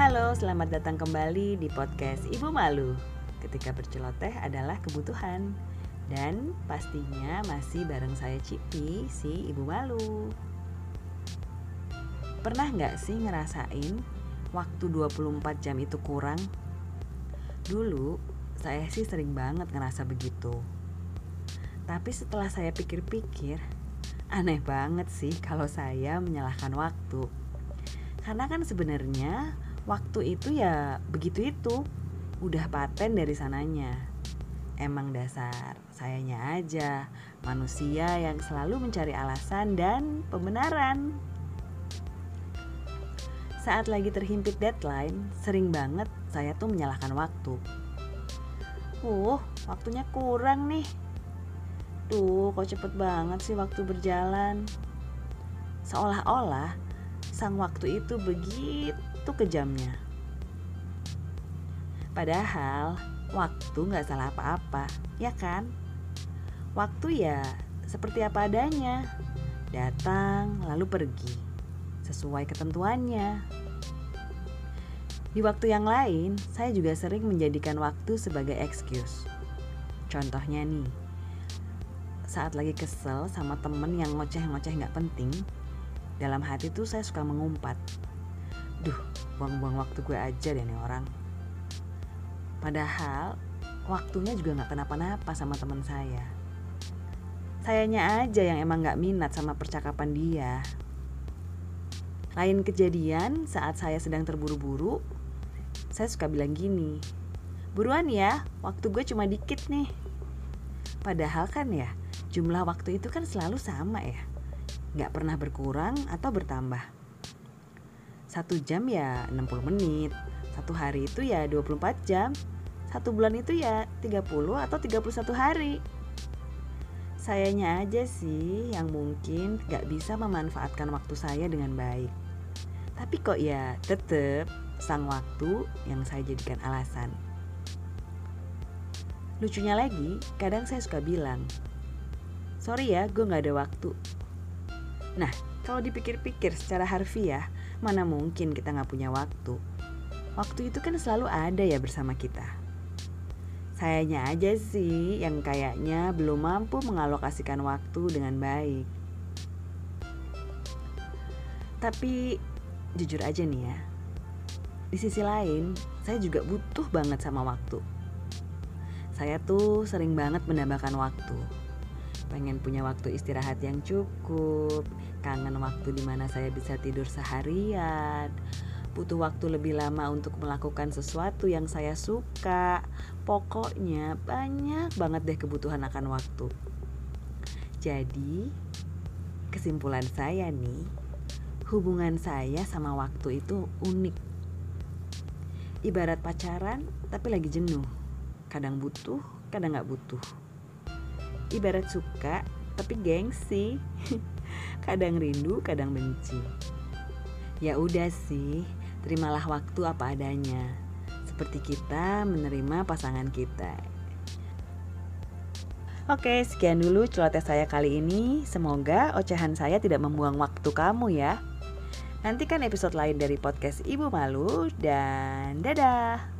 Halo, selamat datang kembali di podcast Ibu Malu. Ketika berceloteh adalah kebutuhan dan pastinya masih bareng saya Cipi, si Ibu Malu. Pernah nggak sih ngerasain waktu 24 jam itu kurang? Dulu saya sih sering banget ngerasa begitu. Tapi setelah saya pikir-pikir, aneh banget sih kalau saya menyalahkan waktu. Karena kan sebenarnya waktu itu ya begitu itu. Udah paten dari sananya. Emang dasar sayanya aja manusia yang selalu mencari alasan dan pembenaran. Saat lagi terhimpit deadline sering banget saya tuh menyalahkan waktu. Uh waktunya kurang nih. Tuh kok cepet banget sih waktu berjalan? Seolah-olah sang waktu itu begitu itu kejamnya. Padahal waktu nggak salah apa-apa, ya kan? Waktu ya seperti apa adanya, datang lalu pergi, sesuai ketentuannya. Di waktu yang lain, saya juga sering menjadikan waktu sebagai excuse. Contohnya nih, saat lagi kesel sama temen yang ngoceh-ngoceh nggak penting, dalam hati tuh saya suka mengumpat buang-buang waktu gue aja deh nih orang. Padahal waktunya juga nggak kenapa-napa sama teman saya. Sayanya aja yang emang nggak minat sama percakapan dia. Lain kejadian saat saya sedang terburu-buru saya suka bilang gini buruan ya waktu gue cuma dikit nih. Padahal kan ya jumlah waktu itu kan selalu sama ya. Nggak pernah berkurang atau bertambah satu jam ya 60 menit. Satu hari itu ya 24 jam. Satu bulan itu ya 30 atau 31 hari. Sayanya aja sih yang mungkin gak bisa memanfaatkan waktu saya dengan baik. Tapi kok ya tetep sang waktu yang saya jadikan alasan. Lucunya lagi kadang saya suka bilang sorry ya gue gak ada waktu. Nah kalau dipikir-pikir secara harfiah Mana mungkin kita nggak punya waktu? Waktu itu kan selalu ada ya bersama kita. Sayanya aja sih yang kayaknya belum mampu mengalokasikan waktu dengan baik. Tapi jujur aja nih ya, di sisi lain saya juga butuh banget sama waktu. Saya tuh sering banget menambahkan waktu pengen punya waktu istirahat yang cukup, kangen waktu di mana saya bisa tidur seharian, butuh waktu lebih lama untuk melakukan sesuatu yang saya suka. Pokoknya banyak banget deh kebutuhan akan waktu. Jadi, kesimpulan saya nih, hubungan saya sama waktu itu unik. Ibarat pacaran tapi lagi jenuh. Kadang butuh, kadang gak butuh ibarat suka tapi gengsi kadang rindu kadang benci ya udah sih terimalah waktu apa adanya seperti kita menerima pasangan kita Oke, sekian dulu celoteh saya kali ini. Semoga ocehan saya tidak membuang waktu kamu ya. Nantikan episode lain dari podcast Ibu Malu dan dadah.